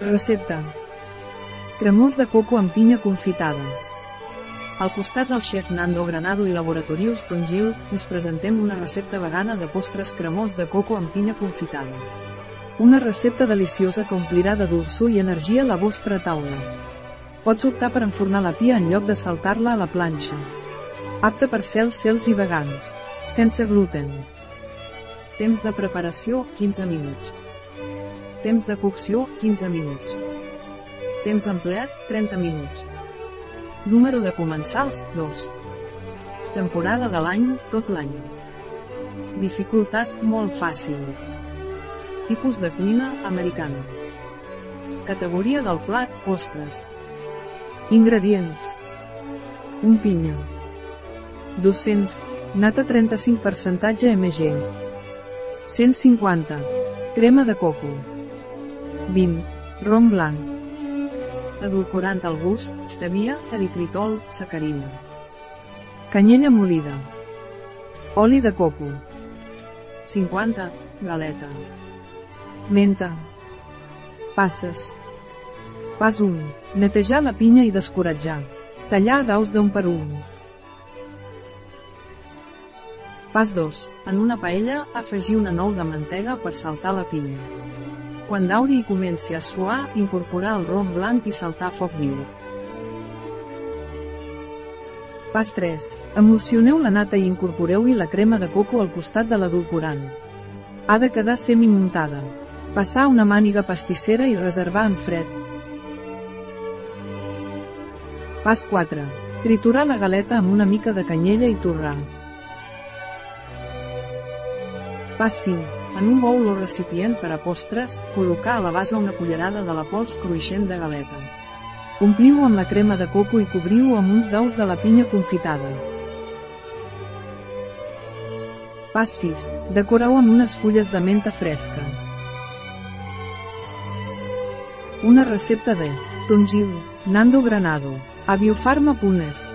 Recepta. Cremós de coco amb pinya confitada. Al costat del xef Nando Granado i Laboratorius Tongil, us presentem una recepta vegana de postres cremós de coco amb pinya confitada. Una recepta deliciosa que omplirà de dolçor i energia la vostra taula. Pots optar per enfornar la pia en lloc de saltar-la a la planxa. Apte per cels cels i vegans. Sense gluten. Temps de preparació, 15 minuts. Temps de cocció, 15 minuts. Temps empleat, 30 minuts. Número de comensals, 2. Temporada de l'any, tot l'any. Dificultat, molt fàcil. Tipus de cuina, americana. Categoria del plat, postres. Ingredients. Un pinya. 200, nata 35% mg. 150, crema de coco. 20, rom blanc. Edulcorant al gust, stevia, eritritol, sacarina. Canyella molida. Oli de coco. 50, galeta. Menta. Passes. Pas 1. Netejar la pinya i descoratjar. Tallar daus d'un per un. Pas 2. En una paella, afegir una nou de mantega per saltar la pinya. Quan dauri i comenci a suar, incorporar el rom blanc i saltar foc viu. Pas 3. Emulsioneu la nata i incorporeu-hi la crema de coco al costat de l'adulcorant. Ha de quedar semi-muntada. Passar una màniga pastissera i reservar en fred. Pas 4. Triturar la galeta amb una mica de canyella i torrar. Pas 5. En un bol o recipient per a postres, col·locar a la base una cullerada de la pols cruixent de galeta. Ompliu amb la crema de coco i cobriu amb uns daus de la pinya confitada. Pas 6. Decoreu amb unes fulles de menta fresca. Una recepta de Tongil, Nando Granado, a Punes.